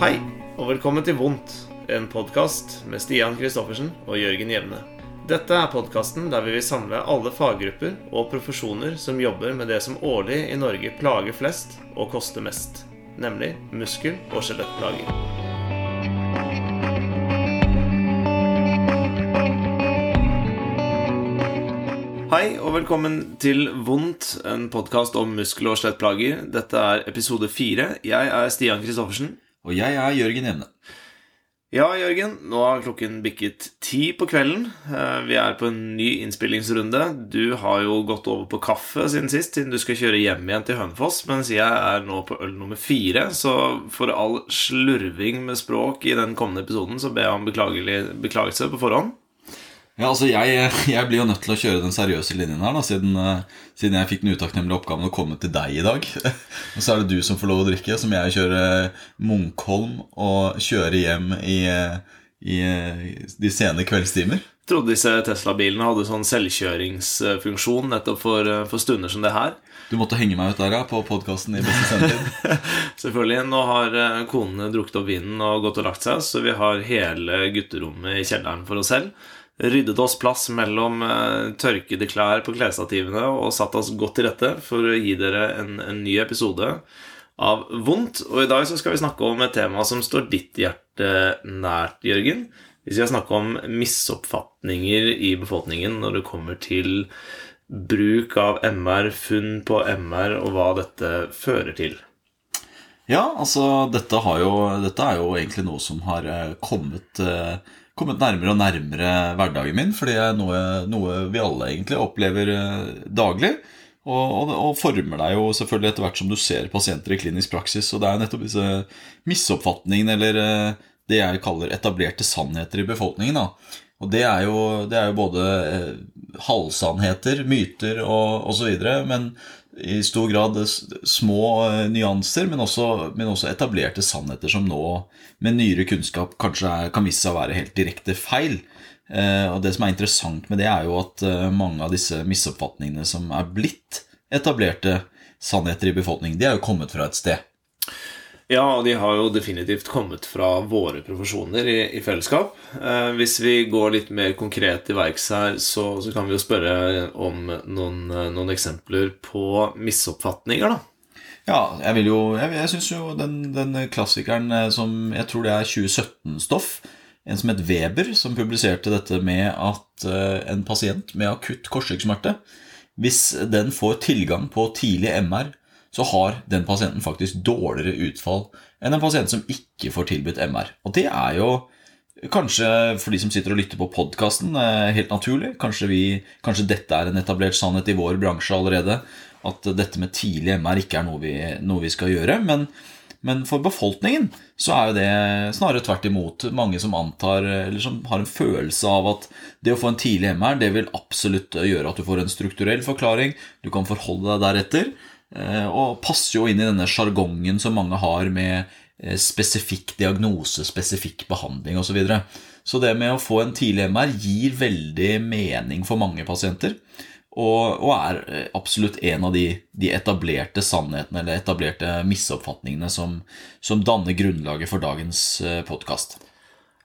Hei, og velkommen til Vondt, en podkast med Stian Christoffersen og Jørgen Jevne. Dette er podkasten der vi vil samle alle faggrupper og profesjoner som jobber med det som årlig i Norge plager flest og koster mest, nemlig muskel- og skjelettplager. Hei og velkommen til Vondt, en podkast om muskel- og skjelettplager. Dette er episode fire. Jeg er Stian Christoffersen. Og jeg er Jørgen Jevne. Ja, Jørgen, nå har klokken bikket ti på kvelden. Eh, Vi er på en ny innspillingsrunde. Du har jo gått over på kaffe siden sist, siden du skal kjøre hjem igjen til Hønefoss, mens jeg er nå på øl nummer fire. Så for all slurving med språk i den kommende episoden, så ber jeg om beklagelse på forhånd. Ja, altså jeg, jeg blir jo nødt til å kjøre den seriøse linjen her, da, siden, eh, siden jeg fikk den utakknemlige oppgaven å komme til deg i dag. og så er det du som får lov å drikke, som jeg kjører Munkholm og kjører hjem i, i de sene kveldstimer. Jeg trodde disse Tesla-bilene hadde sånn selvkjøringsfunksjon nettopp for, for stunder som det her. Du måtte henge meg ut der, ja, på podkasten i beste sendetid. Selvfølgelig. Nå har eh, konene drukket opp vinen og gått og lagt seg, så vi har hele gutterommet i kjelleren for oss selv. Ryddet oss plass mellom eh, tørkede klær på klesstativene og satt oss godt til rette for å gi dere en, en ny episode av Vondt. Og i dag så skal vi snakke om et tema som står ditt hjerte nært, Jørgen. Vi skal snakke om misoppfatninger i befolkningen når det kommer til bruk av MR, funn på MR, og hva dette fører til. Ja, altså dette, jo, dette er jo egentlig noe som har eh, kommet, eh, kommet nærmere og nærmere hverdagen min. For det er noe, noe vi alle egentlig opplever eh, daglig. Og, og, og former deg jo selvfølgelig etter hvert som du ser pasienter i klinisk praksis. Og det er nettopp disse misoppfatningene, eller eh, det jeg kaller etablerte sannheter i befolkningen. da. Og det er jo, det er jo både eh, halvsannheter, myter og osv., men i stor grad små eh, nyanser, men også, men også etablerte sannheter som nå, med nyere kunnskap, kanskje er, kan vise seg å være helt direkte feil. Eh, og det som er interessant med det, er jo at eh, mange av disse misoppfatningene som er blitt etablerte sannheter i befolkningen, de er jo kommet fra et sted. Ja, og de har jo definitivt kommet fra våre profesjoner i, i fellesskap. Eh, hvis vi går litt mer konkret til verks her, så, så kan vi jo spørre om noen, eh, noen eksempler på misoppfatninger, da. Ja, jeg vil jo Jeg, jeg syns jo den, den klassikeren eh, som Jeg tror det er 2017-stoff. En som het Weber, som publiserte dette med at eh, en pasient med akutt korsryggsmerte Hvis den får tilgang på tidlig MR, så har den pasienten faktisk dårligere utfall enn en pasient som ikke får tilbudt MR. Og det er jo Kanskje for de som sitter og lytter på podkasten, helt naturlig. Kanskje, vi, kanskje dette er en etablert sannhet i vår bransje allerede. At dette med tidlig MR ikke er noe vi, noe vi skal gjøre. Men, men for befolkningen så er jo det snarere tvert imot. Mange som antar, eller som har en følelse av at det å få en tidlig MR, det vil absolutt gjøre at du får en strukturell forklaring. Du kan forholde deg deretter. Eh, Og passer jo inn i denne sjargongen som mange har med eh, spesifikk diagnose, spesifikk behandling osv. Så, videre. så det med å få en tidlig MR gir veldig mening for mange pasienter. Og, og er eh, absolutt en av de, de etablerte sannhetene eller etablerte misoppfatningene som, som danner grunnlaget for dagens podkast.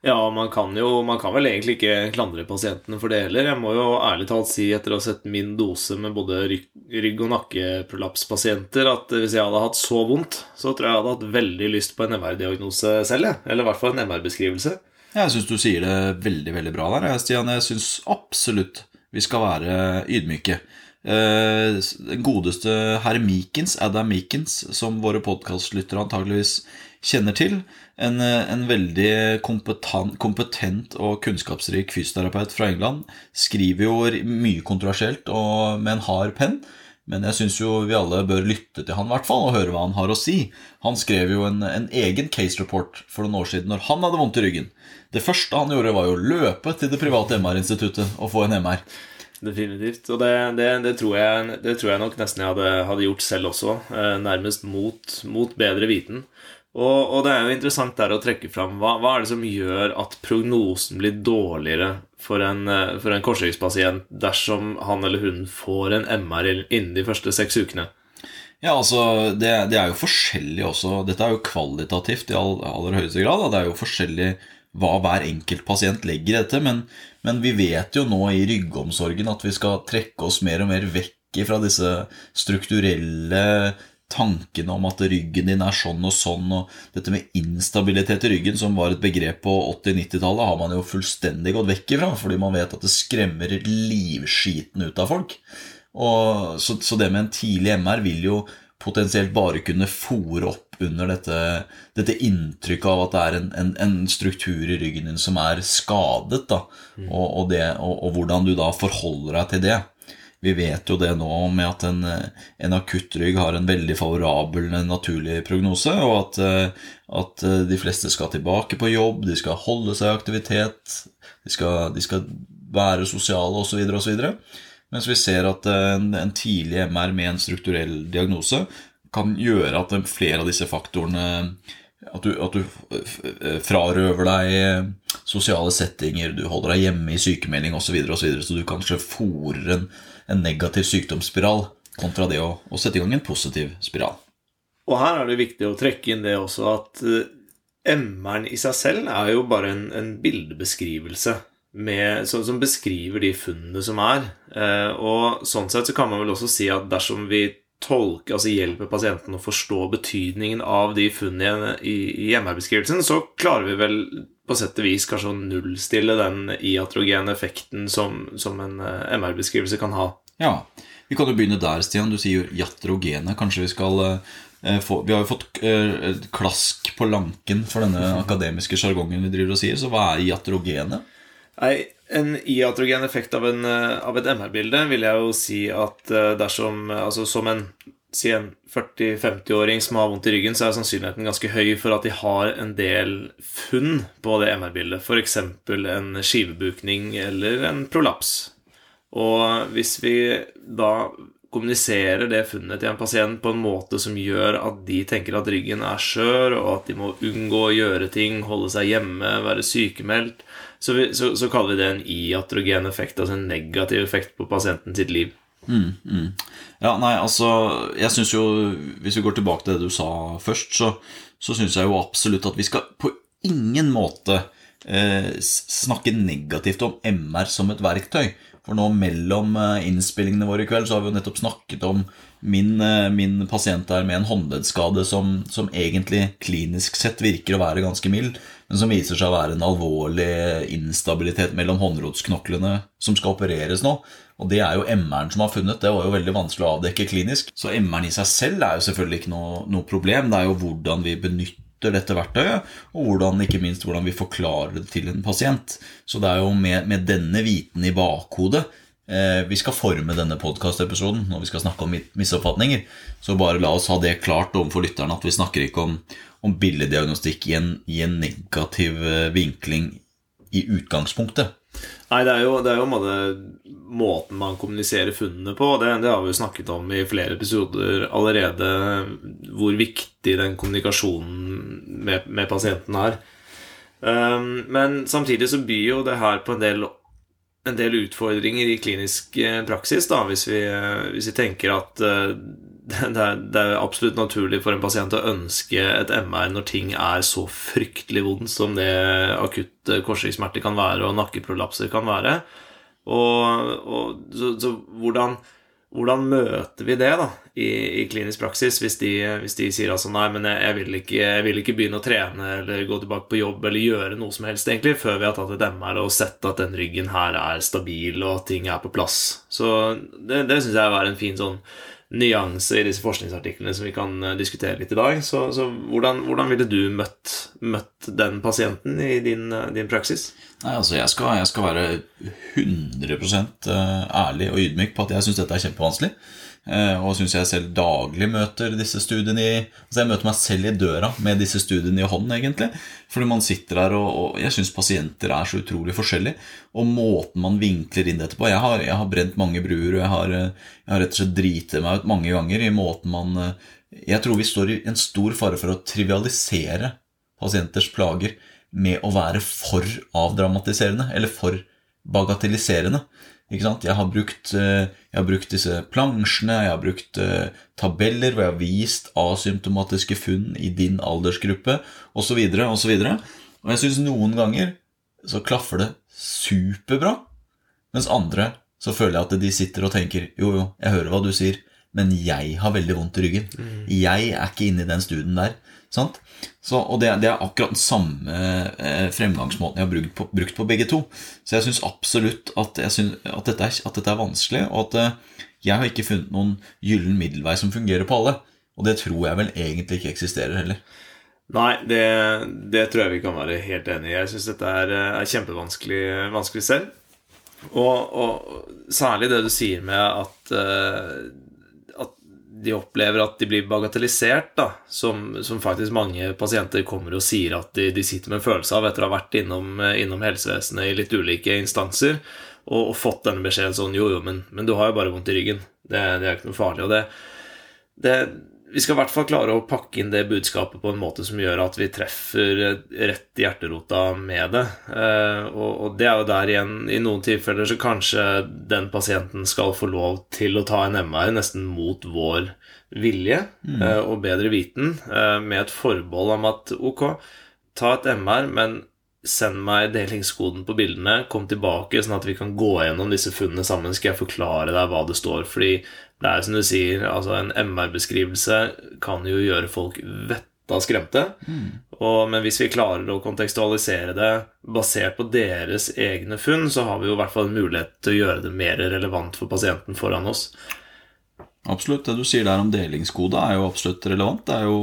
Ja, man kan jo Man kan vel egentlig ikke klandre pasientene for det heller. Jeg må jo ærlig talt si, etter å ha sett min dose med både rygg, og nakkeprolapspasienter, at hvis jeg hadde hatt så vondt, så tror jeg jeg hadde hatt veldig lyst på en MR-diagnose selv. Eller i hvert fall en MR-beskrivelse. Jeg syns du sier det veldig veldig bra der, Stian. Jeg syns absolutt vi skal være ydmyke. Eh, Den godeste herr Meekins, Adam Meekins, som våre podkastlyttere antageligvis kjenner til, en, eh, en veldig kompetent, kompetent og kunnskapsrik fysioterapeut fra England, skriver jo mye kontroversielt og med en hard penn. Men jeg syns jo vi alle bør lytte til han i hvert fall og høre hva han har å si. Han skrev jo en, en egen case report for noen år siden når han hadde vondt i ryggen. Det første han gjorde, var jo å løpe til det private MR-instituttet og få en MR. Definitivt. Og det, det, det, tror jeg, det tror jeg nok nesten jeg hadde, hadde gjort selv også. Eh, nærmest mot, mot bedre viten. Og, og det er jo interessant der å trekke fram hva, hva er det som gjør at prognosen blir dårligere for en, eh, for en korsryggspasient dersom han eller hun får en MR innen de første seks ukene? Ja, altså, det, det, er jo forskjellig også. Dette er jo kvalitativt i all, aller høyeste grad. Da. Det er jo forskjellig hva hver enkelt pasient legger i dette. Men, men, vi vet jo nå i ryggomsorgen at vi skal trekke oss mer og mer vekk fra disse strukturelle tankene om at ryggen din er sånn og sånn, og dette med instabilitet i ryggen, som var et begrep på 80-90-tallet, har man jo fullstendig gått vekk ifra, fordi man vet at det skremmer livskiten ut av folk. Og, så, så, det med en tidlig MR vil jo potensielt bare kunne fòre opp under dette, dette, inntrykket av at det er en, en, en, struktur i ryggen din som er skadet, da, mm. og, og, det, og, og, hvordan du da forholder deg til det. Vi vet jo det nå med at en, en akuttrygg har en veldig favorabel naturlig prognose, og at, at, de fleste skal tilbake på jobb, de skal holde seg i aktivitet, de skal, de skal være sosiale osv. osv. Mens vi ser at en, en tidlig MR med en strukturell diagnose kan gjøre at flere av disse faktorene At du, at du frarøver deg sosiale settinger, du holder deg hjemme i sykemelding osv., så, videre, og så, videre, så du kanskje fòrer en, en, negativ sykdomsspiral kontra det å, å sette i gang en positiv spiral. Og her er det viktig å trekke inn det også at eh, MR-en i seg selv er jo bare en, en bildebeskrivelse med, som, som, beskriver de funnene som er. Eh, og sånn sett så kan man vel også si at dersom vi tolker, altså hjelper pasienten å forstå betydningen av de funnene i, i MR-beskrivelsen, så klarer vi vel på sett og vis kanskje å nullstille den iatrogene effekten som, som en eh, MR-beskrivelse kan ha. Ja, vi kan jo begynne der, Stian. Du sier iatrogene. Kanskje vi skal eh, få Vi har jo fått eh, klask på lanken for denne akademiske sjargongen vi driver og sier, så hva er iatrogene? Nei, En iatrogen effekt av, en, av et MR-bilde vil jeg jo si at dersom Altså som en si en 40-50-åring som har vondt i ryggen, så er sannsynligheten ganske høy for at de har en del funn på det MR-bildet. F.eks. en skivebukning eller en prolaps. Og hvis vi da kommuniserer det funnet til en pasient på en måte som gjør at de tenker at ryggen er skjør, og at de må unngå å gjøre ting, holde seg hjemme, være sykemeldt, så, vi, så, så, kaller vi det en iatrogen effekt, altså en negativ effekt på pasienten sitt liv. Mm, mm. Ja, nei, altså Jeg syns jo Hvis vi går tilbake til det du sa først, så, så syns jeg jo absolutt at vi skal på ingen måte eh, snakke negativt om MR som et verktøy. For nå mellom eh, innspillingene våre i kveld så har vi jo nettopp snakket om min, eh, min pasient der med en håndleddsskade som, som egentlig klinisk sett virker å være ganske mild men som viser seg å være en alvorlig instabilitet mellom håndrodsknoklene som skal opereres nå. Og det er jo MR-en som har funnet. Det var jo veldig vanskelig å avdekke klinisk. Så MR-en i seg selv er jo selvfølgelig ikke noe, noe problem. Det er jo hvordan vi benytter dette verktøyet, og hvordan, ikke minst hvordan vi forklarer det til en pasient. Så det er jo med, med denne viten i bakhodet eh, vi skal forme denne podkastepisoden når vi skal snakke om misoppfatninger. Så bare la oss ha det klart overfor lytterne at vi snakker ikke om, om billeddiagnostikk i i en negativ eh, vinkling i utgangspunktet. Nei, det er jo, det er jo måte, måten man kommuniserer funnene på. Det, det, har vi jo snakket om i flere episoder allerede, hvor viktig den kommunikasjonen med, med pasienten er. Um, men samtidig så byr jo det her på en del, en del utfordringer i klinisk eh, praksis, da, hvis vi, eh, hvis vi tenker at uh, det er, det er, absolutt naturlig for en pasient å ønske et MR når ting er så fryktelig vondt som det akutt korsryggsmerter kan være, og nakkeprolapser kan være. Og, og så, så hvordan, hvordan, møter vi det da i, i klinisk praksis hvis de, hvis de, sier altså nei, men jeg, jeg, vil ikke, jeg, vil ikke, begynne å trene eller gå tilbake på jobb eller gjøre noe som helst egentlig før vi har tatt et MR og sett at den ryggen her er stabil og ting er på plass. Så det, det syns jeg er en fin sånn nyanse i disse forskningsartiklene som vi kan eh, diskutere litt i dag. Så, så hvordan, hvordan, ville du møtt, møtt den pasienten i din, eh, din praksis? Nei, altså jeg skal, jeg skal være 100 eh, ærlig og ydmyk på at jeg syns dette er kjempevanskelig. Eh, og syns jeg selv daglig møter disse studiene i Altså jeg møter meg selv i døra med disse studiene i hånden, egentlig. Fordi man sitter der, og, og jeg syns pasienter er så utrolig forskjellige. Og måten man vinkler inn dette på Jeg har, jeg har brent mange bruer, og jeg har, jeg har rett og slett driti meg ut mange ganger i måten man Jeg tror vi står i en stor fare for å trivialisere pasienters plager med å være for avdramatiserende, eller for bagatelliserende. Ikke sant? Jeg har brukt, eh, jeg har brukt disse plansjene, jeg har brukt eh, tabeller hvor jeg har vist asymptomatiske funn i din aldersgruppe osv. osv. Og jeg syns noen ganger så klaffer det superbra, mens andre så føler jeg at de sitter og tenker jo, jo, jeg hører hva du sier, men jeg har veldig vondt i ryggen. Jeg er ikke inne i den studien der. Sant? Så, og det, det, er akkurat den samme eh, fremgangsmåten jeg har brukt på, brukt på begge to. Så jeg syns absolutt at, synes, at, dette er, at, dette er, vanskelig, og at eh, jeg har ikke funnet noen gyllen middelvei som fungerer på alle. Og det tror jeg vel egentlig ikke eksisterer heller. Nei, det, det tror jeg vi kan være helt enig i. Jeg syns dette er, eh, er kjempevanskelig vanskelig selv. Og, og, særlig det du sier med at, eh, de opplever at de blir bagatellisert, da, som, som, faktisk mange pasienter kommer og sier at de, de, sitter med en følelse av etter å ha vært innom, innom helsevesenet i litt ulike instanser og, og fått denne beskjeden sånn Jo, jo, men, men, du har jo bare vondt i ryggen. Det, det er ikke noe farlig. Og det, det vi skal i hvert fall klare å pakke inn det budskapet på en måte som gjør at vi treffer rett i hjerterota med det. Eh, og det er jo der igjen I noen tilfeller så kanskje den pasienten skal få lov til å ta en MR nesten mot vår vilje mm. Eh, og bedre viten, eh, med et forbehold om at ok, ta et MR, men send meg delingskoden på bildene, kom tilbake, sånn at vi kan gå gjennom disse funnene sammen. Skal jeg forklare deg hva det står? Fordi det er som du sier, altså en MR-beskrivelse kan jo gjøre folk vetta skremte. Mm. Og, men hvis vi klarer å kontekstualisere det basert på deres egne funn, så har vi jo i hvert fall en mulighet til å gjøre det mer relevant for pasienten foran oss. Absolutt. Det du sier der om delingskode, er jo absolutt relevant. Det er jo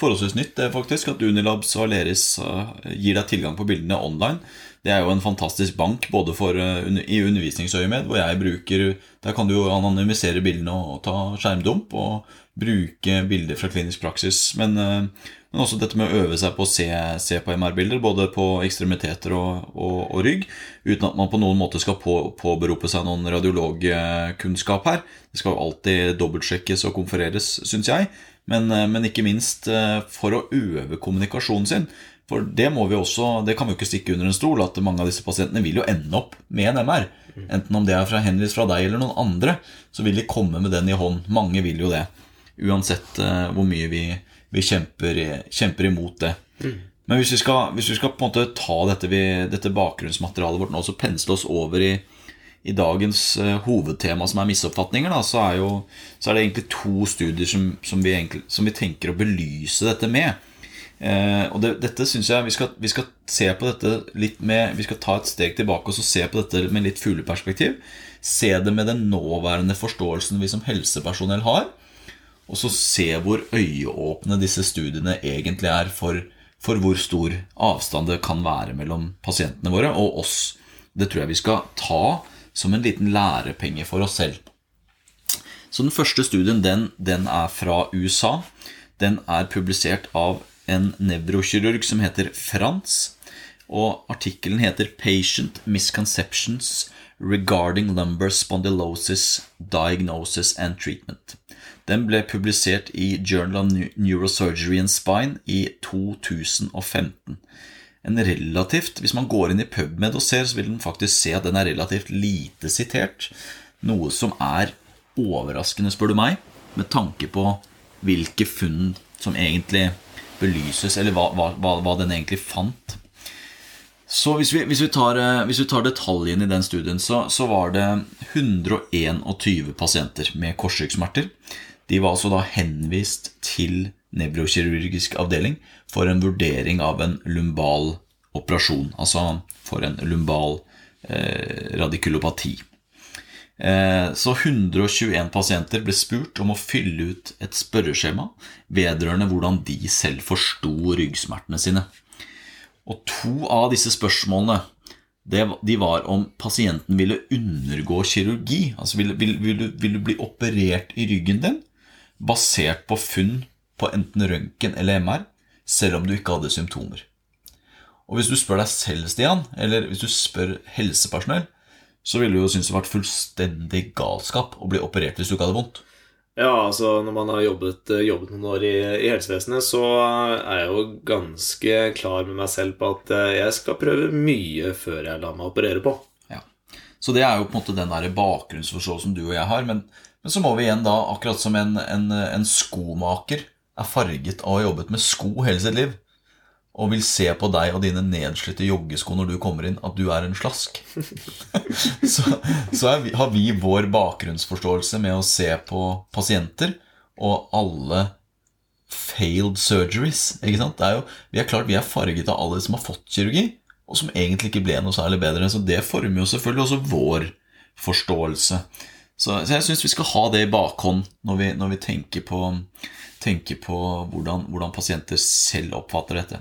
forholdsvis nytt det faktisk at Unilabs og Aleris eh, gir deg tilgang på bildene online. Det er jo en fantastisk bank både for, eh, i undervisningsøyemed, hvor jeg bruker Der kan du jo anonymisere bildene og ta skjermdump og bruke bilder fra klinisk praksis. Men, eh, men også dette med å øve seg på å se, se på MR-bilder, både på ekstremiteter og, og, og, rygg, uten at man på noen måte skal på, påberope seg noen radiologkunnskap her. Det skal jo alltid dobbeltsjekkes og konfereres, syns jeg. Men, eh, men, ikke minst for å øve kommunikasjonen sin. For det må vi også, det kan vi jo ikke stikke under en stol, at mange av disse pasientene vil jo ende opp med en MR. Enten om det er fra henvist fra deg eller noen andre, så vil de komme med den i hånd. Mange vil jo det. Uansett uh, hvor mye vi, vi kjemper, kjemper, imot det. Men hvis vi, skal, hvis vi, skal, ta dette, vi, dette bakgrunnsmaterialet vårt nå og pensle oss over i, i dagens uh, hovedtema, som er misoppfatninger, da, så, er jo, så, er det egentlig to studier som, som, vi egentlig, som vi tenker å belyse dette med. Eh, og det, dette synes jeg vi skal, vi skal, se på dette litt med Vi skal ta et steg tilbake og se på dette med litt fugleperspektiv. Se det med den nåværende forståelsen vi som helsepersonell har. Og så se hvor øyeåpne disse studiene egentlig er for, for hvor stor avstand det kan være mellom pasientene våre og oss. Det tror jeg vi skal ta som en liten lærepenge for oss selv. Så den første studien den, den er fra USA. Den er publisert av en nevrokirurg som heter Frans. Og artikkelen heter 'Patient Misconceptions Regarding Lumbar Spondylosis Diagnosis and Treatment'. Den ble publisert i Journal of Neurosurgery and Spine i 2015. En relativt, Hvis man går inn i PubMed og ser, så vil den faktisk se at den er relativt lite sitert. Noe som er overraskende, spør du meg, med tanke på hvilke funn som egentlig belyses, eller hva, hva, hva den egentlig fant. Så hvis vi, hvis vi, tar, eh, hvis vi tar, detaljen i den studien, så, så var det 121 pasienter med korsryggsmerter. De var altså da henvist til nevrokirurgisk avdeling for en vurdering av en lumbal operasjon. Altså for en lumbal eh, radikulopati. Eh, så 121 pasienter ble spurt om å fylle ut et spørreskjema vedrørende hvordan de selv forsto ryggsmertene sine. Og to av disse spørsmålene de var om pasienten ville undergå kirurgi. Altså ville, ville, ville, ville bli operert i ryggen din basert på funn på enten røntgen eller MR, selv om du ikke hadde symptomer. Og hvis du spør deg selv, Stian, eller hvis du spør helsepersonell, så ville du jo synes det vært fullstendig galskap å bli operert hvis du ikke hadde vondt. Ja, altså når man har jobbet, eh, jobbet noen år i, i, helsevesenet, så er jeg jo ganske klar med meg selv på at eh, jeg skal prøve mye før jeg lar meg operere på. Ja. Så det er jo på en måte den der bakgrunnsforståelsen du og jeg har. Men, men så må vi igjen da, akkurat som en, en, en skomaker er farget av å ha jobbet med sko hele sitt liv, og vil se på deg og dine nedslitte joggesko når du kommer inn, at du er en slask. så så vi, har vi vår bakgrunnsforståelse med å se på pasienter og alle failed surgeries. ikke sant? Er jo, vi er klart vi er farget av alle som har fått kirurgi, og som egentlig ikke ble noe særlig bedre. Så det former jo selvfølgelig også vår forståelse. Så, så jeg syns vi skal ha det i bakhånd når vi, når vi tenker på, tenker på hvordan, hvordan, pasienter selv oppfatter dette.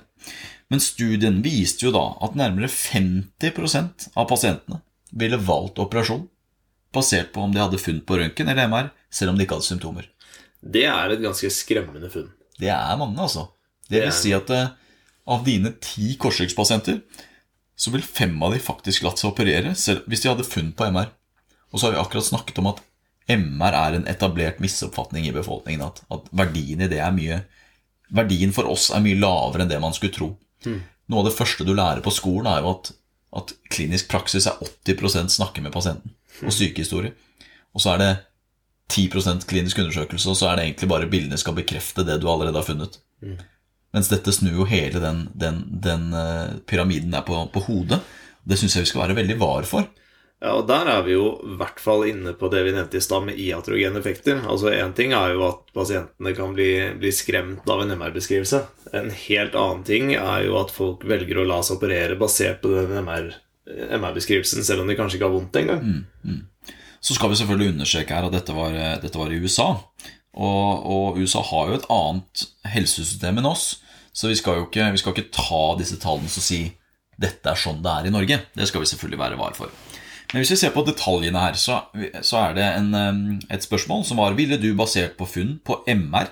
Men studien viste jo da at nærmere 50% av pasientene ville valgt operasjon basert på om de hadde funn på røntgen eller MR, selv om de ikke hadde symptomer. Det er et ganske skremmende funn. Det er mange, altså. Det vil si at eh, av dine ti korsryggspasienter så vil fem av de faktisk latt seg operere selv hvis de hadde funn på MR. Og så har vi akkurat snakket om at MR er en etablert misoppfatning i befolkningen. At, at verdien i det er mye Verdien for oss er mye lavere enn det man skulle tro. Mm. Noe av det første du lærer på skolen, er jo at, at klinisk praksis er 80% snakke med pasienten og sykehistorie. Og så er det 10% klinisk undersøkelse, og så er det egentlig bare bildene skal bekrefte det du allerede har funnet. Mm. Mens dette snur jo hele den, den, den uh, pyramiden der på, på hodet. Det syns jeg vi skal være veldig var for. Ja, og Der er vi jo i hvert fall inne på det vi nevnte i stad med iatrogene effekter. Altså Én ting er jo at pasientene kan bli, bli skremt av en MR-beskrivelse. En helt annen ting er jo at folk velger å la seg operere basert på den MR-beskrivelsen, selv om de kanskje ikke har vondt engang. Mm, mm. Så skal vi selvfølgelig understreke her at dette var, dette var i USA. Og, og, USA har jo et annet helsesystem enn oss, så vi skal jo ikke, vi skal ikke ta disse tallene og si dette er sånn det er i Norge. Det skal vi selvfølgelig være var for. Men hvis vi ser på detaljene her, så, så er det en, et spørsmål som var Ville du basert på funn på MR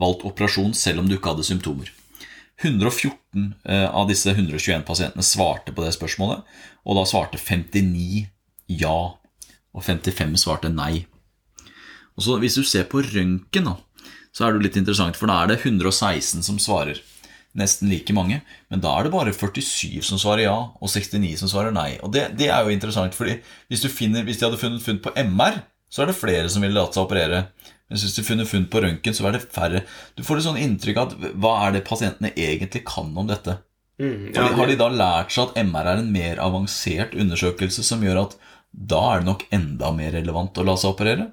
valgt operasjon selv om du ikke hadde symptomer? 114 eh, av disse 121 pasientene svarte på det spørsmålet, og da svarte 59 ja og 55 svarte nei. Og så Hvis du ser på røntgen, så er det litt interessant, for da er det 116 som svarer. Nesten like mange. Men da er det bare 47 som svarer ja, og 69 som svarer nei. Og det, det er jo interessant, fordi hvis, finner, hvis, de hadde funnet funn på MR, så er det flere som ville latt seg operere. Men hvis de funnet funn på røntgen, så er det færre. Du får et sånn inntrykk av at hva er det pasientene egentlig kan om dette? Mm, ja, har de da lært seg at MR er en mer avansert undersøkelse som gjør at da er det nok enda mer relevant å la seg operere?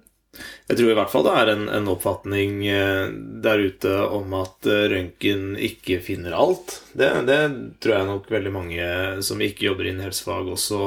Jeg tror i hvert fall det er en, en oppfatning eh, der ute om at eh, røntgen ikke finner alt. Det, det, tror jeg nok veldig mange som ikke jobber innen helsefag, også,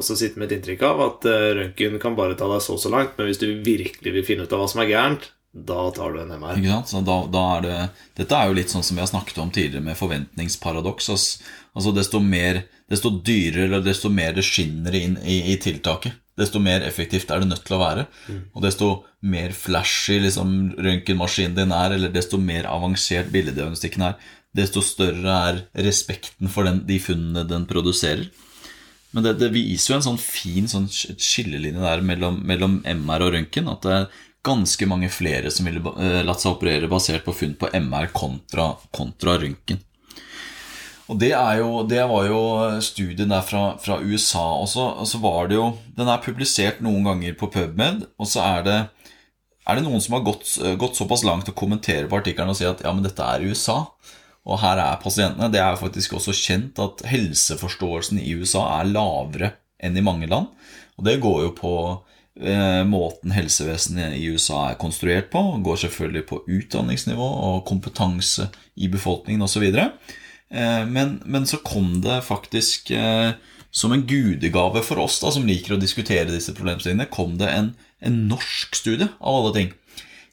også sitter med et inntrykk av. At eh, røntgen kan bare ta deg så så langt, men hvis du virkelig vil finne ut av hva som er gærent, da tar du en MR. Ikke sant? Så da, da er det, dette er jo litt sånn som vi har snakket om tidligere, med forventningsparadoks. Altså desto, mer, desto dyrere eller desto mer det skinner inn i, i, tiltaket, desto mer effektivt er det nødt til å være. Mm. Og desto mer flashy liksom, røntgenmaskinen din er, eller desto mer avansert billeddiagnostikken er, desto større er respekten for den, de funnene den produserer. Men det, det, viser jo en sånn fin sånn skillelinje der mellom, mellom MR og røntgen. At det er ganske mange flere som ville eh, latt seg operere basert på funn på MR kontra, kontra røntgen. Og det, jo, det, var jo studien der fra, fra USA. Og så, og så, var det jo Den er publisert noen ganger på PubMed, og så er det, er det noen som har gått, gått såpass langt å kommentere på artikkelen og si at ja, men dette er USA. Og her er pasientene. Det er jo faktisk også kjent at helseforståelsen i USA er lavere enn i mange land. Og det går jo på Eh, måten helsevesenet i USA er konstruert på. Går selvfølgelig på utdanningsnivå og kompetanse i befolkningen osv. Eh, men, men så kom det faktisk eh, som en gudegave for oss da, som liker å diskutere disse problemstillingene, kom det en, en norsk studie av alle ting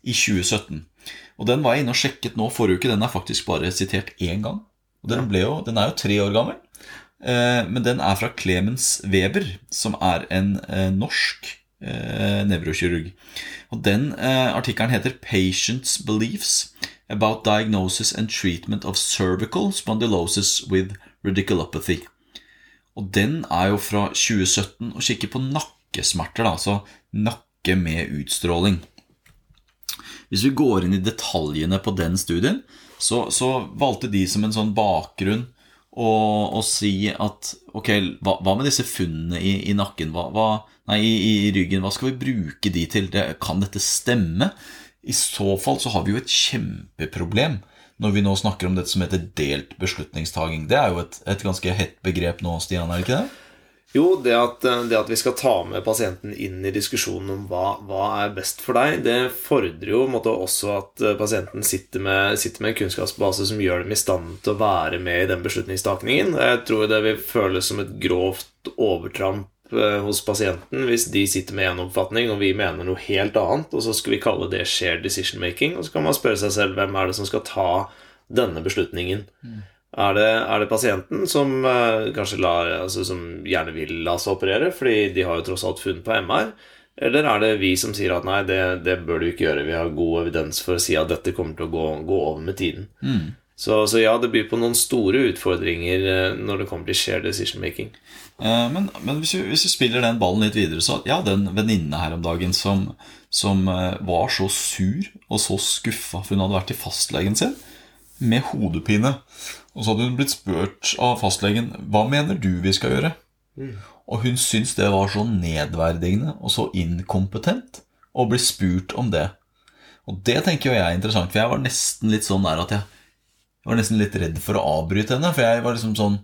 i 2017. Og Den var jeg inne og sjekket nå forrige uke. Den er faktisk bare sitert én gang. Og den, jo, den er jo tre år gammel. Men den er fra Clemens Weber, som er en norsk eh, nevrokirurg. Og Den eh, artikkelen heter 'Patients Beliefs about Diagnosis and Treatment of Cervical Spondylosis with Radiculopathy'. Og Den er jo fra 2017 og kikker på nakkesmerter, da, altså nakke med utstråling. Hvis vi går inn i detaljene på den studien, så, så valgte de som en sånn bakgrunn å, å si at ok, hva, hva med disse funnene i, i nakken? Hva, hva, nei, i, i ryggen, hva skal vi bruke de til? Det, kan dette stemme? I så fall så har vi jo et kjempeproblem når vi nå snakker om dette som heter delt beslutningstaking. Det er jo et, et ganske hett begrep nå, Stian, er det ikke det? Jo, det at, det at, vi skal ta med pasienten inn i diskusjonen om hva, hva er best for deg, det fordrer jo måtte, også at eh, pasienten sitter med, sitter med, en kunnskapsbase som gjør dem i stand til å være med i den beslutningstakningen. Jeg tror det vil føles som et grovt overtramp eh, hos pasienten hvis de sitter med én oppfatning, og vi mener noe helt annet, og så skal vi kalle det shared decision making, og så kan man spørre seg selv hvem er det som skal ta denne beslutningen. Mm. Er det, er det, pasienten som eh, kanskje lar, altså, som gjerne vil la seg operere, fordi de har jo tross alt funn på MR? Eller er det vi som sier at nei, det, det, bør du ikke gjøre, vi har god evidens for å si at dette kommer til å gå, gå over med tiden? Mm. Så, så, ja, det byr på noen store utfordringer eh, når det kommer til shared decision making. Eh, men, men hvis, vi, hvis, vi, spiller den ballen litt videre, så ja, den venninne her om dagen som, som eh, var så sur og så skuffa for hun hadde vært i fastlegen sin med hodepine. Og så hadde hun blitt spurt av fastlegen hva mener du vi skal gjøre. Mm. Og hun syntes det var så nedverdigende og så inkompetent å bli spurt om det. Og det tenker jeg er interessant, for jeg var nesten litt sånn der at jeg, jeg var nesten litt redd for å avbryte henne. For jeg var liksom sånn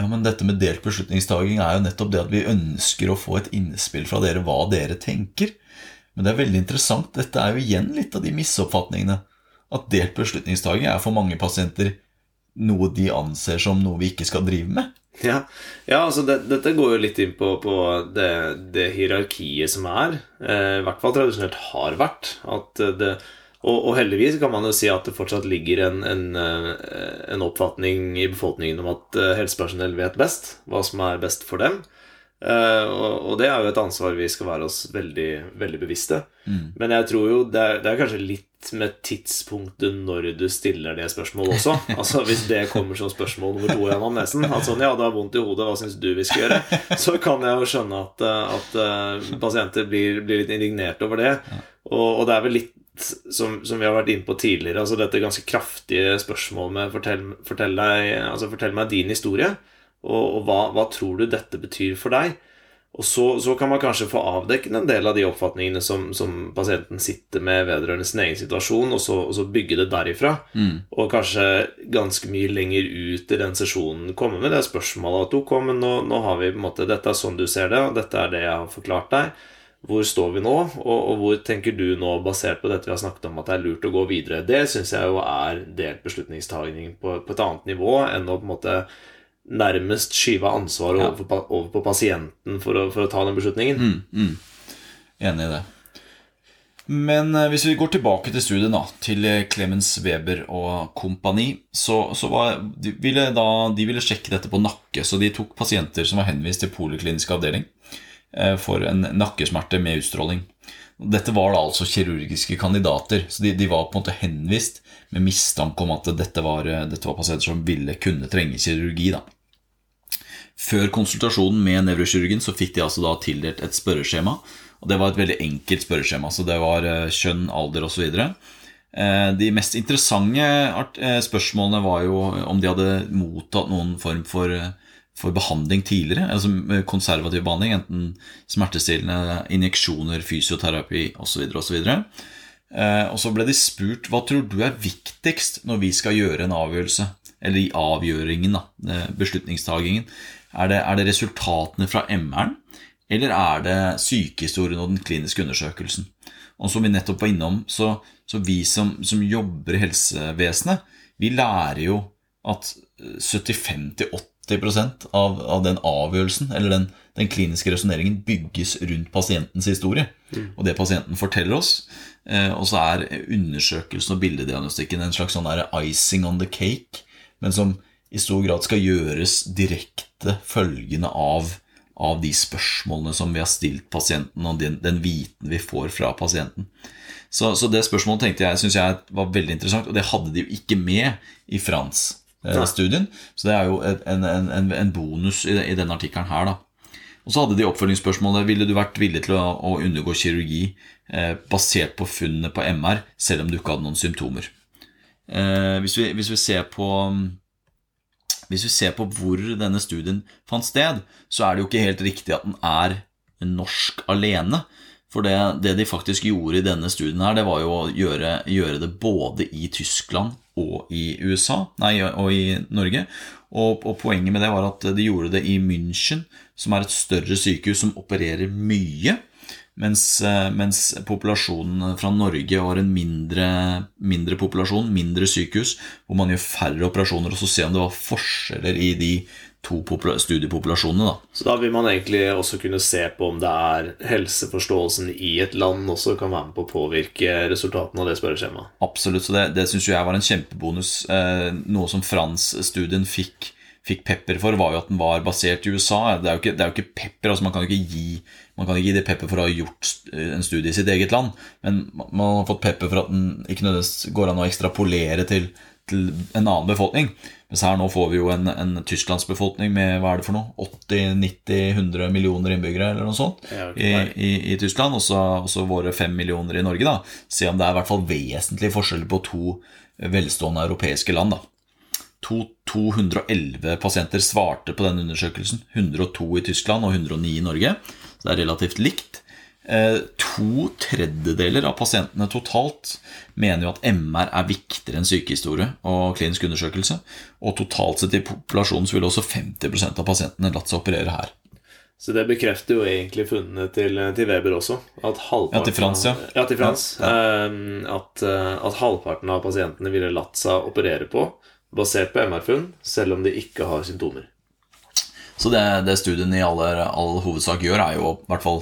Ja, men dette med delt beslutningstaking er jo nettopp det at vi ønsker å få et innspill fra dere hva dere tenker. Men det er veldig interessant. Dette er jo igjen litt av de misoppfatningene at delt beslutningstaking er for mange pasienter noe de anser som noe vi ikke skal drive med. Ja, ja altså det, dette går jo litt inn på, på det, det, hierarkiet som er. Eh, I hvert fall tradisjonelt har vært. At Det, og, og, heldigvis kan man jo si at det fortsatt ligger en, en, eh, en oppfatning i befolkningen om at eh, helsepersonell vet best hva som er best for dem. Uh, og, og, det er jo et ansvar vi skal være oss veldig, veldig bevisste. Mm. Men jeg tror jo det er, det er, kanskje litt med tidspunktet når du stiller det spørsmålet også. Altså Hvis det kommer som spørsmål nummer to i anamnesen, at sånn, ja, det har vondt i hodet, hva syns du vi skal gjøre? Så kan jeg jo skjønne at, eh, at pasienter blir, blir, litt indignert over det. Og, og, det er vel litt som, som, vi har vært inne på tidligere, altså dette ganske kraftige spørsmålet med fortell, fortell, deg, altså, fortell meg din historie. Og, og hva, hva, tror du dette betyr for deg? Og så, så, kan man kanskje få avdekket en del av de oppfatningene som, som pasienten sitter med vedrørende sin egen situasjon, og så, og så bygge det derifra. Mm. Og kanskje ganske mye lenger ut i den sesjonen komme med det spørsmålet at ok, men nå, nå, har vi på en måte Dette er sånn du ser det, og dette er det jeg har forklart deg. Hvor står vi nå, og, og hvor tenker du nå, basert på dette vi har snakket om, at det er lurt å gå videre? Det syns jeg jo er delt beslutningstagning på, på et annet nivå enn å på en måte nærmest skyve ansvaret over, på, over, på pasienten for å, for å, ta den beslutningen. Mm, mm. Enig i det. Men eh, hvis vi går tilbake til studiet, da, til eh, Clemens Weber og kompani, så, så var, de, ville da, de ville sjekke dette på nakke, så de tok pasienter som var henvist til poliklinisk avdeling for en nakkesmerte med utstråling. Dette var da altså kirurgiske kandidater, så de, de var på en måte henvist med mistanke om at dette var, dette var, pasienter som ville kunne trenge kirurgi. Da. Før konsultasjonen med nevrokirurgen så fikk de altså da tildelt et spørreskjema. og Det var et veldig enkelt spørreskjema. så Det var eh, kjønn, alder osv. Eh, de mest interessante eh, spørsmålene var jo om de hadde mottatt noen form for, for behandling tidligere. altså Konservativ behandling, enten smertestillende, injeksjoner, fysioterapi osv. osv. Eh, og så ble de spurt hva tror du er viktigst når vi skal gjøre en avgjørelse, eller i avgjøringen, da, eh, beslutningstagingen. Er det, er det resultatene fra MR-en, eller er det sykehistorien og den kliniske undersøkelsen? Og som vi nettopp var innom, så, så vi som, som, jobber i helsevesenet, vi lærer jo at 75-80 av, av den avgjørelsen, eller den, den kliniske resonneringen, bygges rundt pasientens historie. Mm. Og det pasienten forteller oss. Eh, og så er undersøkelsen og bildediagnostikken en slags sånn icing on the cake, men som i stor grad skal gjøres direkte følgende av, av de spørsmålene som vi har stilt pasienten, og den, den viten vi får fra pasienten. Så, så det spørsmålet tenkte jeg synes jeg var veldig interessant, og det hadde de jo ikke med i Eh, så det er jo en, en, en bonus i, i denne artikkelen her, da. Og så hadde de oppfølgingsspørsmålet ville du vært villig til å, å undergå kirurgi eh, basert på funnene på MR, selv om du ikke hadde noen symptomer. Eh, hvis, vi, hvis, vi, ser på hvis vi ser på hvor denne studien fant sted, så er det jo ikke helt riktig at den er norsk alene. For det, det de faktisk gjorde i denne studien, her, det var jo å gjøre, gjøre det både i Tyskland og i USA, nei, og i Norge. Og, og, poenget med det var at de gjorde det i München, som er et større sykehus som opererer mye. Mens, eh, mens populasjonen fra Norge var en mindre, mindre, populasjon, mindre sykehus, hvor man gjør færre operasjoner, og så se om det var forskjeller i de to studiepopulasjonene. Da. Så da vil man egentlig også kunne se på om det er helseforståelsen i et land også kan være med på å påvirke resultatene av det spørreskjemaet? Absolutt, så det, det syns jeg var en kjempebonus. Eh, noe som Frans-studien fikk fikk pepper for, var jo at den var basert i USA. Det er jo ikke, det er jo ikke pepper. altså Man kan jo ikke gi man kan ikke gi det pepper for å ha gjort en studie i sitt eget land, men man har fått pepper for at den ikke nødvendigvis går an å ekstrapolere til, til en annen befolkning. Mens her nå får vi jo en, en tysklandsbefolkning med hva er det for noe 80-90-100 millioner innbyggere eller noe sånt i, i, i, Tyskland. Og så våre 5 millioner i Norge. da Se om det er i hvert fall vesentlig forskjell på to velstående europeiske land. da 211 pasienter svarte på den undersøkelsen. 102 i Tyskland og 109 i Norge. Så det er relativt likt. Eh, to tredjedeler av pasientene totalt mener jo at MR er viktigere enn sykehistorie og klinisk undersøkelse. Og totalt sett i populasjonen så vil også 50% av pasientene latt seg operere her. Så det bekrefter jo egentlig funnene til, til Weber også. At ja, til Frans, ja. ja, til Frans, ja, ja. At, eh, at halvparten av pasientene ville latt seg operere på basert på MR-funn, selv om de ikke har symptomer. Så det, det studien i all, all, hovedsak gjør, er jo i hvert fall,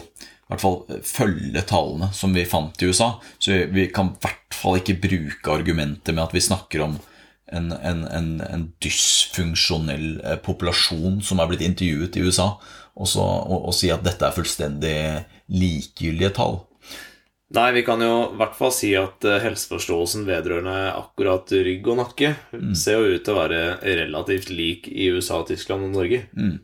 hvert fall følge tallene som vi fant i USA. Så vi, vi kan i hvert fall ikke bruke argumentet med at vi snakker om en, en, en, en dysfunksjonell eh, populasjon som er blitt intervjuet i USA, og, så, og, og si at dette er fullstendig likegyldige tall. Nei, vi kan jo i hvert fall si at eh, helseforståelsen vedrørende akkurat rygg og nakke mm. ser jo ut til å være relativt lik i USA, Tyskland og Norge. Mm.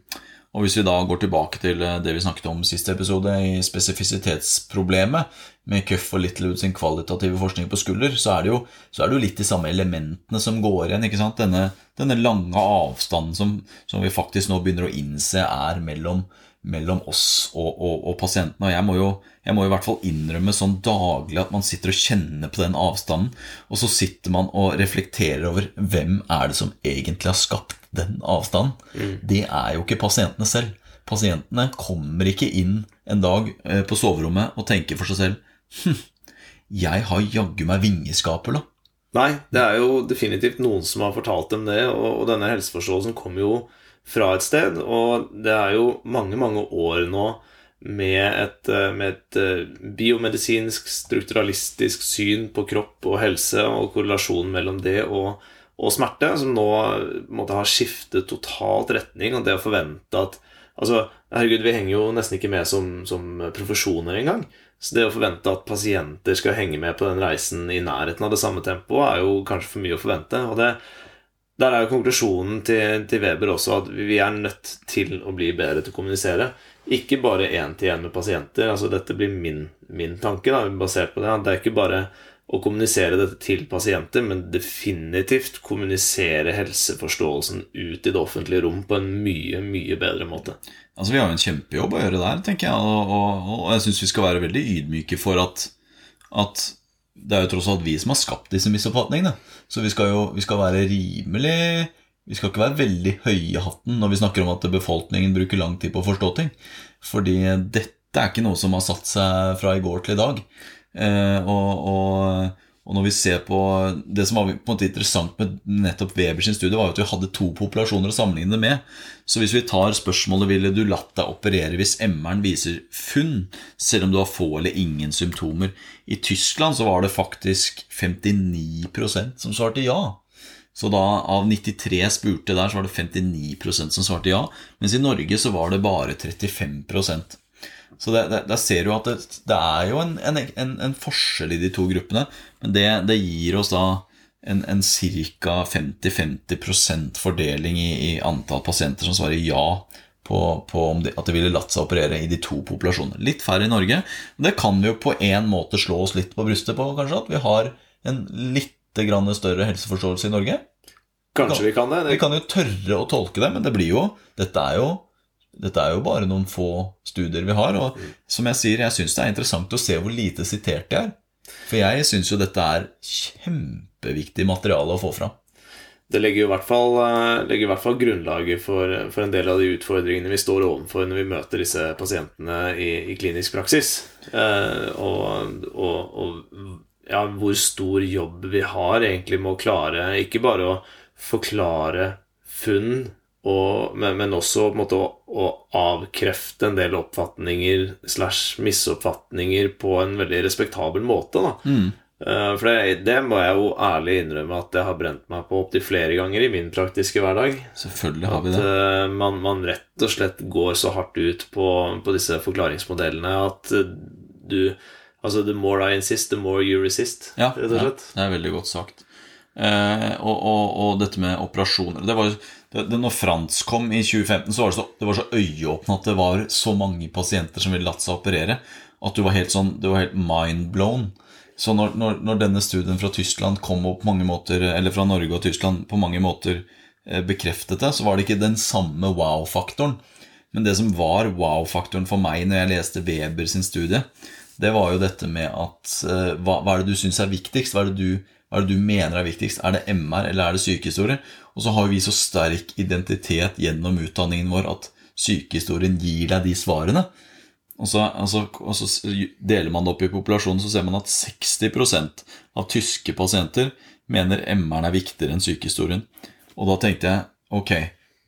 Og Hvis vi da går tilbake til eh, det vi snakket om siste episode, i spesifisitetsproblemet med Cuff og Littlewood sin kvalitative forskning på skulder, så er, det jo, er det jo litt de samme elementene som går igjen. ikke sant? Denne, denne lange avstanden som, som, vi faktisk nå begynner å innse er mellom mellom oss og, og, og pasientene. Og jeg må, jo, jeg må, i hvert fall innrømme sånn daglig at man sitter og kjenner på den avstanden, og så sitter man og reflekterer over hvem er det som egentlig har skapt den avstanden. Mm. Det er jo ikke pasientene selv. Pasientene kommer ikke inn en dag eh, på soverommet og tenker for seg selv hm, jeg har jaggu meg vingeskaper, da. Nei, det er jo definitivt noen som har fortalt dem det, og, og denne helseforståelsen kommer jo fra et sted. Og det er jo mange, mange år nå med et, eh, med et eh, biomedisinsk, strukturalistisk syn på kropp og helse og korrelasjonen mellom det og, og smerte, som nå måtte ha skiftet totalt retning. Og det å forvente at Altså, herregud, vi henger jo nesten ikke med som, som profesjoner engang. Så det å forvente at pasienter skal henge med på den reisen i nærheten av det samme tempoet, er jo kanskje for mye å forvente. Og det, der er jo konklusjonen til, til, Weber også at vi er nødt til å bli bedre til å kommunisere. Ikke bare én-til-én med pasienter. altså Dette blir min, min tanke, da, basert på det. Det er ikke bare å kommunisere dette til pasienter, men definitivt kommunisere helseforståelsen ut i det offentlige rom på en mye, mye bedre måte. Altså Vi har jo en kjempejobb å gjøre der, tenker jeg. Og, og, og jeg syns vi skal være veldig ydmyke for at, at det er jo tross alt vi som har skapt disse misoppfatningene. Så vi skal jo vi skal være rimelig Vi skal ikke være veldig høye i hatten når vi snakker om at befolkningen bruker lang tid på å forstå ting. Fordi dette er ikke noe som har satt seg fra i går til i dag. Eh, og, og og når vi ser på Det som var på en måte interessant med nettopp Webers studie, var at vi hadde to populasjoner å sammenligne det med. Så hvis vi tar spørsmålet ville du latt deg operere hvis MR-en viser funn, selv om du har få eller ingen symptomer I Tyskland så var det faktisk 59% som svarte ja. Så da av 93 spurte der, så var det 59% som svarte ja. Mens i Norge så var det bare 35 så der ser du at det, det er jo en, en, en, forskjell i de to gruppene. Men det, det gir oss da en, en ca. 50-50 fordeling i, i, antall pasienter som svarer ja på, på de, at de ville latt seg operere i de to populasjonene. Litt færre i Norge. Det kan vi jo på en måte slå oss litt på brystet på, kanskje. At vi har en litt større helseforståelse i Norge. Kanskje vi kan det. Vi kan jo tørre å tolke det, men det blir jo Dette er jo, dette er jo bare noen få studier vi har. Og som jeg sier, jeg syns det er interessant å se hvor lite sitert de er. For jeg syns jo dette er kjempeviktig materiale å få fram. det legger jo i hvert fall, eh, legger i hvert fall grunnlaget for, for en del av de utfordringene vi står overfor når vi møter disse pasientene i, i klinisk praksis. Eh, og, og, og ja, hvor stor jobb vi har egentlig med å klare ikke bare å forklare funn, og, men, men også måte å, å avkrefte en del oppfatninger slash misoppfatninger på en veldig respektabel måte. da. Uh, For det, det må jeg jo ærlig innrømme at jeg har brent meg på opptil flere ganger i min praktiske hverdag. Selvfølgelig har vi det. eh, man, man rett og slett går så hardt ut på, på disse forklaringsmodellene at uh, du Altså, the more I insist, the more you resist, Ja, rett og ja, det er veldig godt sagt. Og, og, og dette med operasjoner det var jo, det, Når Frans kom i 2015, så var det så, det var så øyeåpne at det var så mange pasienter som ville latt seg operere, at du var helt sånn, du var helt mind-blown. Så når, når, når denne studien fra Tyskland kom opp mange måter, eller fra Norge og Tyskland på mange måter eh, bekreftet det, så var det ikke den samme wow-faktoren. Men det som var wow-faktoren for meg når jeg leste Weber sin studie, det var jo dette med at eh, hva, hva er det du syns er viktigst? Hva er, du, hva er det du mener er viktigst? Er det MR eller er det sykehistorie? Og så har vi så sterk identitet gjennom utdanningen vår at sykehistorien gir deg de svarene. Og så, altså, og så deler man det opp i populasjonen, så ser man at 60% av tyske pasienter mener MR-en er viktigere enn sykehistorien. Og da tenkte jeg ok,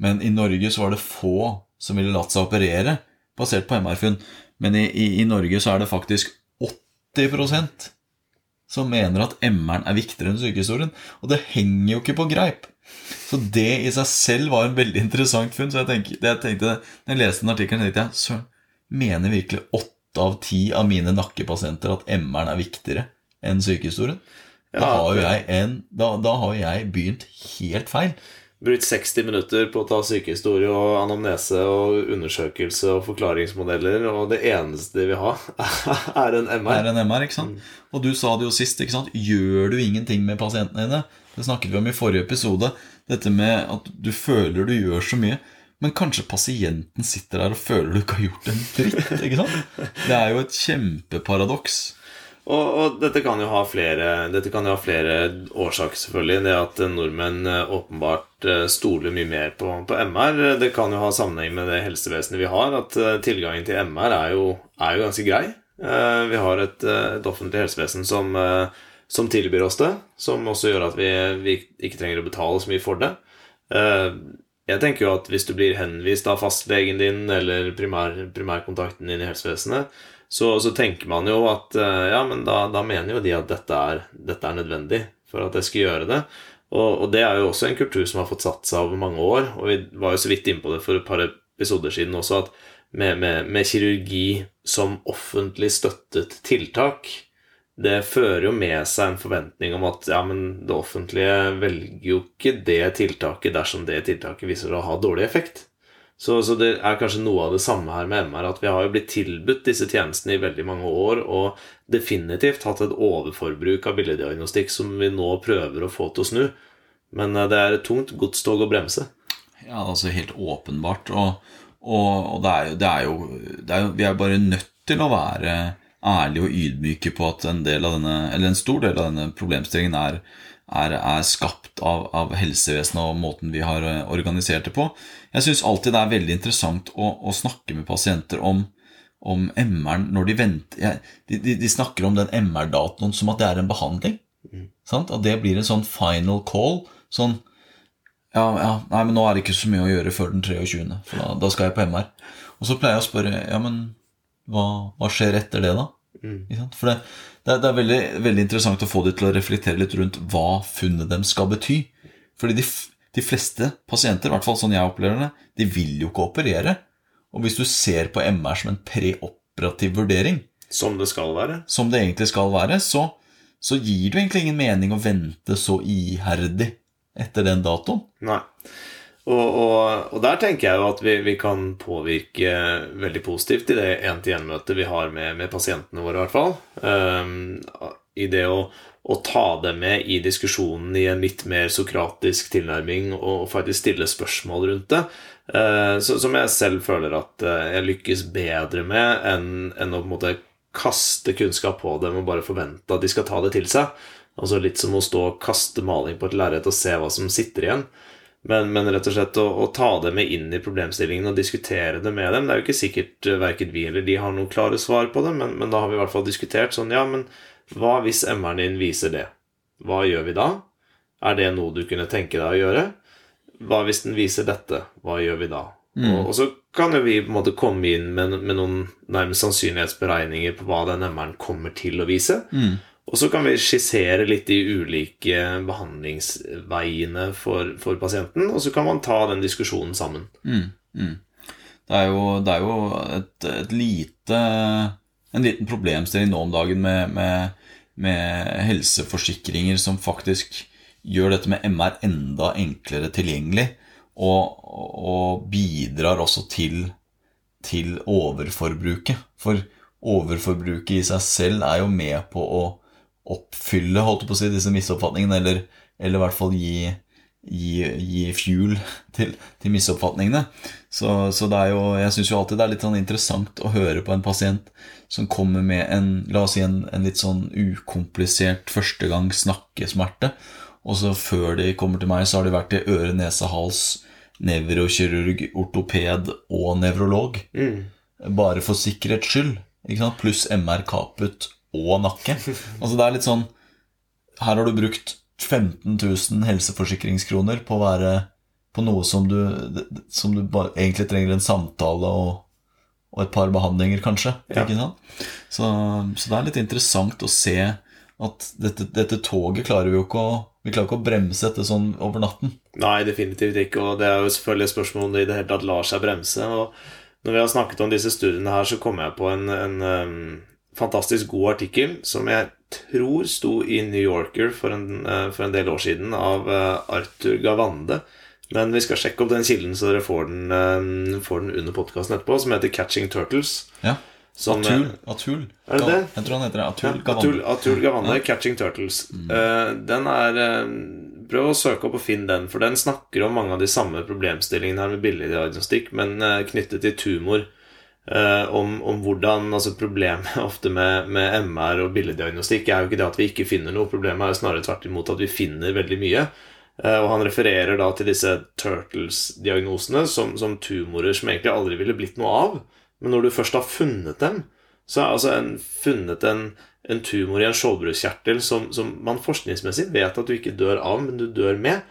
men i Norge så var det få som ville latt seg operere basert på MR-funn. Men i, i, i Norge så er det faktisk 80 som mener at MR-en er viktigere enn sykehistorien. Og det henger jo ikke på greip. Så det i seg selv var en veldig interessant funn. Så jeg tenkte, jeg tenkte når jeg leste den artikkelen, tenkte jeg søren, mener virkelig åtte av ti av mine nakkepasienter at MR-en er viktigere enn sykehistorien? Da har jo jeg, en, da, da har jeg begynt helt feil. Brukt 60 minutter på å ta sykehistorie og anamnese og undersøkelse og forklaringsmodeller, og det eneste de vil ha, er en MR. er en MR, ikke sant? Og du sa det jo sist, ikke sant? Gjør du ingenting med pasientene dine? Det snakket vi om i forrige episode. Dette med at du føler du gjør så mye. Men kanskje pasienten sitter der og føler du ikke har gjort en dritt. ikke sant? Det er jo et kjempeparadoks. Og, og dette kan jo ha flere Dette kan jo ha flere årsaker, selvfølgelig. Det at nordmenn eh, åpenbart eh, stoler mye mer på, på MR. Det kan jo ha sammenheng med det helsevesenet vi har. At eh, tilgangen til MR er jo, er jo ganske grei. Vi har et, et offentlig helsevesen som, som tilbyr oss det. Som også gjør at vi, vi ikke trenger å betale så mye for det. Jeg tenker jo at hvis du blir henvist av fastlegen din eller primær, primærkontakten din i helsevesenet, så, så tenker man jo at eh, ja, men da, da mener jo de at dette er, dette er nødvendig for at jeg skal gjøre det. Og, og det er jo også en kultur som har fått satt seg over mange år. Og vi var jo så vidt inne på det for et par episoder siden også, at med, med, med kirurgi som offentlig støttet tiltak, det fører jo med seg en forventning om at ja, men det offentlige velger jo ikke det tiltaket dersom det tiltaket viser å ha dårlig effekt. Så, så det er kanskje noe av det samme her med MR, at vi har jo blitt tilbudt disse tjenestene i veldig mange år, og definitivt hatt et overforbruk av billeddiagnostikk som vi nå prøver å få til å snu. Men eh, det er et tungt godstog å bremse. Ja, altså helt åpenbart. Og, og, og det, er jo, det, er jo, det er Vi er bare nødt til å være ærlige og ydmyke på at en, denne, en stor del av denne problemstillingen er, er, er skapt av, av helsevesenet og måten vi har eh, organisert det på. Jeg syns alltid det er veldig interessant å, å snakke med pasienter om, om MR-en når de venter jeg, de, de, de snakker om den MR-datoen som at det er en behandling. Sant? At det blir en sånn final call. Sånn ja, ja, nei, men nå er det ikke så mye å gjøre før den 23., for da, da skal jeg på MR. Og så pleier jeg å spørre ja, men hva, hva skjer etter det, da? Mm. For det, det, er, det er veldig, veldig interessant å få de til å reflektere litt rundt hva funnet dem skal bety. Fordi de, de fleste pasienter, i hvert fall sånn jeg opplever det, de vil jo ikke operere. Og hvis du ser på MR som en preoperativ vurdering, Som det skal være. som det egentlig skal være, så, så gir det egentlig ingen mening å vente så iherdig etter den datoen. Nei. Og, og, og der tenker jeg jo at vi, vi kan påvirke veldig positivt i det én-til-én-møtet vi har med, med pasientene våre, i hvert fall. Ehm, i det å, å ta det med i diskusjonen i en litt mer sokratisk tilnærming og faktisk stille spørsmål rundt det. Eh, så, som jeg selv føler at eh, jeg lykkes bedre med enn, enn å på en måte kaste kunnskap på dem og bare forvente at de skal ta det til seg. Altså Litt som å stå og kaste maling på et lerret og se hva som sitter igjen. Men, men, rett og slett å, å, ta det med inn i problemstillingen og diskutere det med dem. Det er jo ikke sikkert uh, verken vi eller de har noen klare svar på det, men, men, da har vi i hvert fall diskutert sånn Ja, men hva hvis MR-en din viser det? Hva gjør vi da? Er det noe du kunne tenke deg å gjøre? Hva hvis den viser dette? Hva gjør vi da? Mm. Og, og, så kan jo vi på en måte komme inn med, med noen nærmest sannsynlighetsberegninger på hva den MR-en kommer til å vise. Mm. Og så kan vi skissere litt de ulike behandlingsveiene for, for pasienten, og så kan man ta den diskusjonen sammen. Mm, mm. Det er jo, det er jo et, et, lite En liten problemstilling nå om dagen med, med, med, helseforsikringer som faktisk gjør dette med MR enda enklere tilgjengelig, og, og bidrar også til, til overforbruket. For overforbruket i seg selv er jo med på å oppfylle holdt på å si, disse misoppfatningene, eller, eller i hvert fall gi, gi, gi fuel til, til misoppfatningene. Så, så, det er jo, jeg syns jo alltid det er litt sånn interessant å høre på en pasient som kommer med en, la oss si en, en litt sånn ukomplisert førstegangs snakkesmerte. Og så før de kommer til meg, så har de vært til øre, nese, hals, nevrokirurg, ortoped og nevrolog. Mm. Bare for sikkerhets skyld. Pluss MR kaput og nakke. Altså det er litt sånn Her har du brukt 15 000 helseforsikringskroner på å være på noe som du, som du bare, egentlig trenger en samtale og, og et par behandlinger, kanskje. Ja. Så, så, det er litt interessant å se at dette, dette, toget klarer vi jo ikke å Vi klarer ikke å bremse dette sånn over natten. Nei, definitivt ikke. Og det er jo selvfølgelig et spørsmål om det i det hele tatt lar seg bremse. Og når vi har snakket om disse studiene her, så kommer jeg på en, en fantastisk god artikkel som jeg tror sto i New Yorker for en, uh, for en del år siden, av uh, Arthur Gavande. Men vi skal sjekke opp den kilden, så dere får den, eh, får den under podkasten etterpå, som heter 'Catching Turtles'. Ja. Som, Atul, Atul. Er det det? Jeg tror han heter det. Atul ja, Gavande. Atul, Atul Gavande, ja. 'Catching Turtles'. Mm. den er Prøv å søke opp og finne den, for den snakker om mange av de samme problemstillingene her med billeddiagnostikk, men knyttet til tumor. Uh, om, om, hvordan altså Problemet ofte med, med, MR og billeddiagnostikk er jo ikke det at vi ikke finner noe. Problemet er jo snarere tvert imot at vi finner veldig mye. Uh, og han refererer da til disse Turtles-diagnosene som, som, tumorer som egentlig aldri ville blitt noe av. Men når du først har funnet dem, så er altså en, funnet en, en, tumor i en skjoldbruskkjertel som, som, man forskningsmessig vet at du ikke dør av, men du dør med.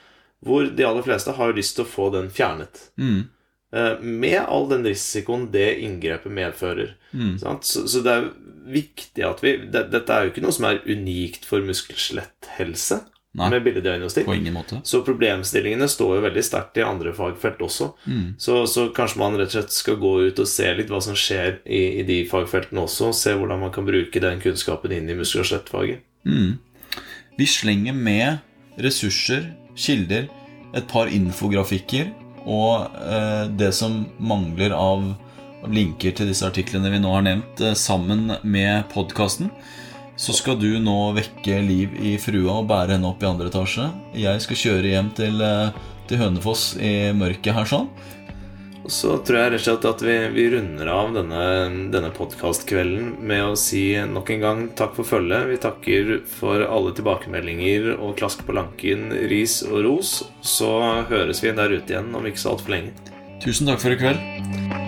Hvor de aller fleste har lyst til å få den fjernet. Mm. Eh, med all den risikoen det inngrepet medfører. Mm. Så, så, det er viktig at vi det, Dette er jo ikke noe som er unikt for muskel-skjelett-helse. Med billeddiagnostikk. På ingen måte. Så problemstillingene står jo veldig sterkt i andre fagfelt også. Mm. Så, så, kanskje man rett og slett skal gå ut og se litt hva som skjer i, i de fagfeltene også. Og Se hvordan man kan bruke den kunnskapen inn i muskel- og skjelettfaget. Mm. Vi slenger med ressurser, kilder, et par infografikker og eh, det som mangler av linker til disse artiklene vi nå har nevnt, eh, sammen med podkasten, så skal du nå vekke liv i frua og bære henne opp i andre etasje. Jeg skal kjøre hjem til, eh, til Hønefoss i mørket her sånn. Og så tror jeg rett og slett at vi, vi runder av denne, denne podkastkvelden med å si nok en gang takk for følget. Vi takker for alle tilbakemeldinger og klask på lanken, ris og ros. Så høres vi der ute igjen om ikke så altfor lenge. Tusen takk for i kveld.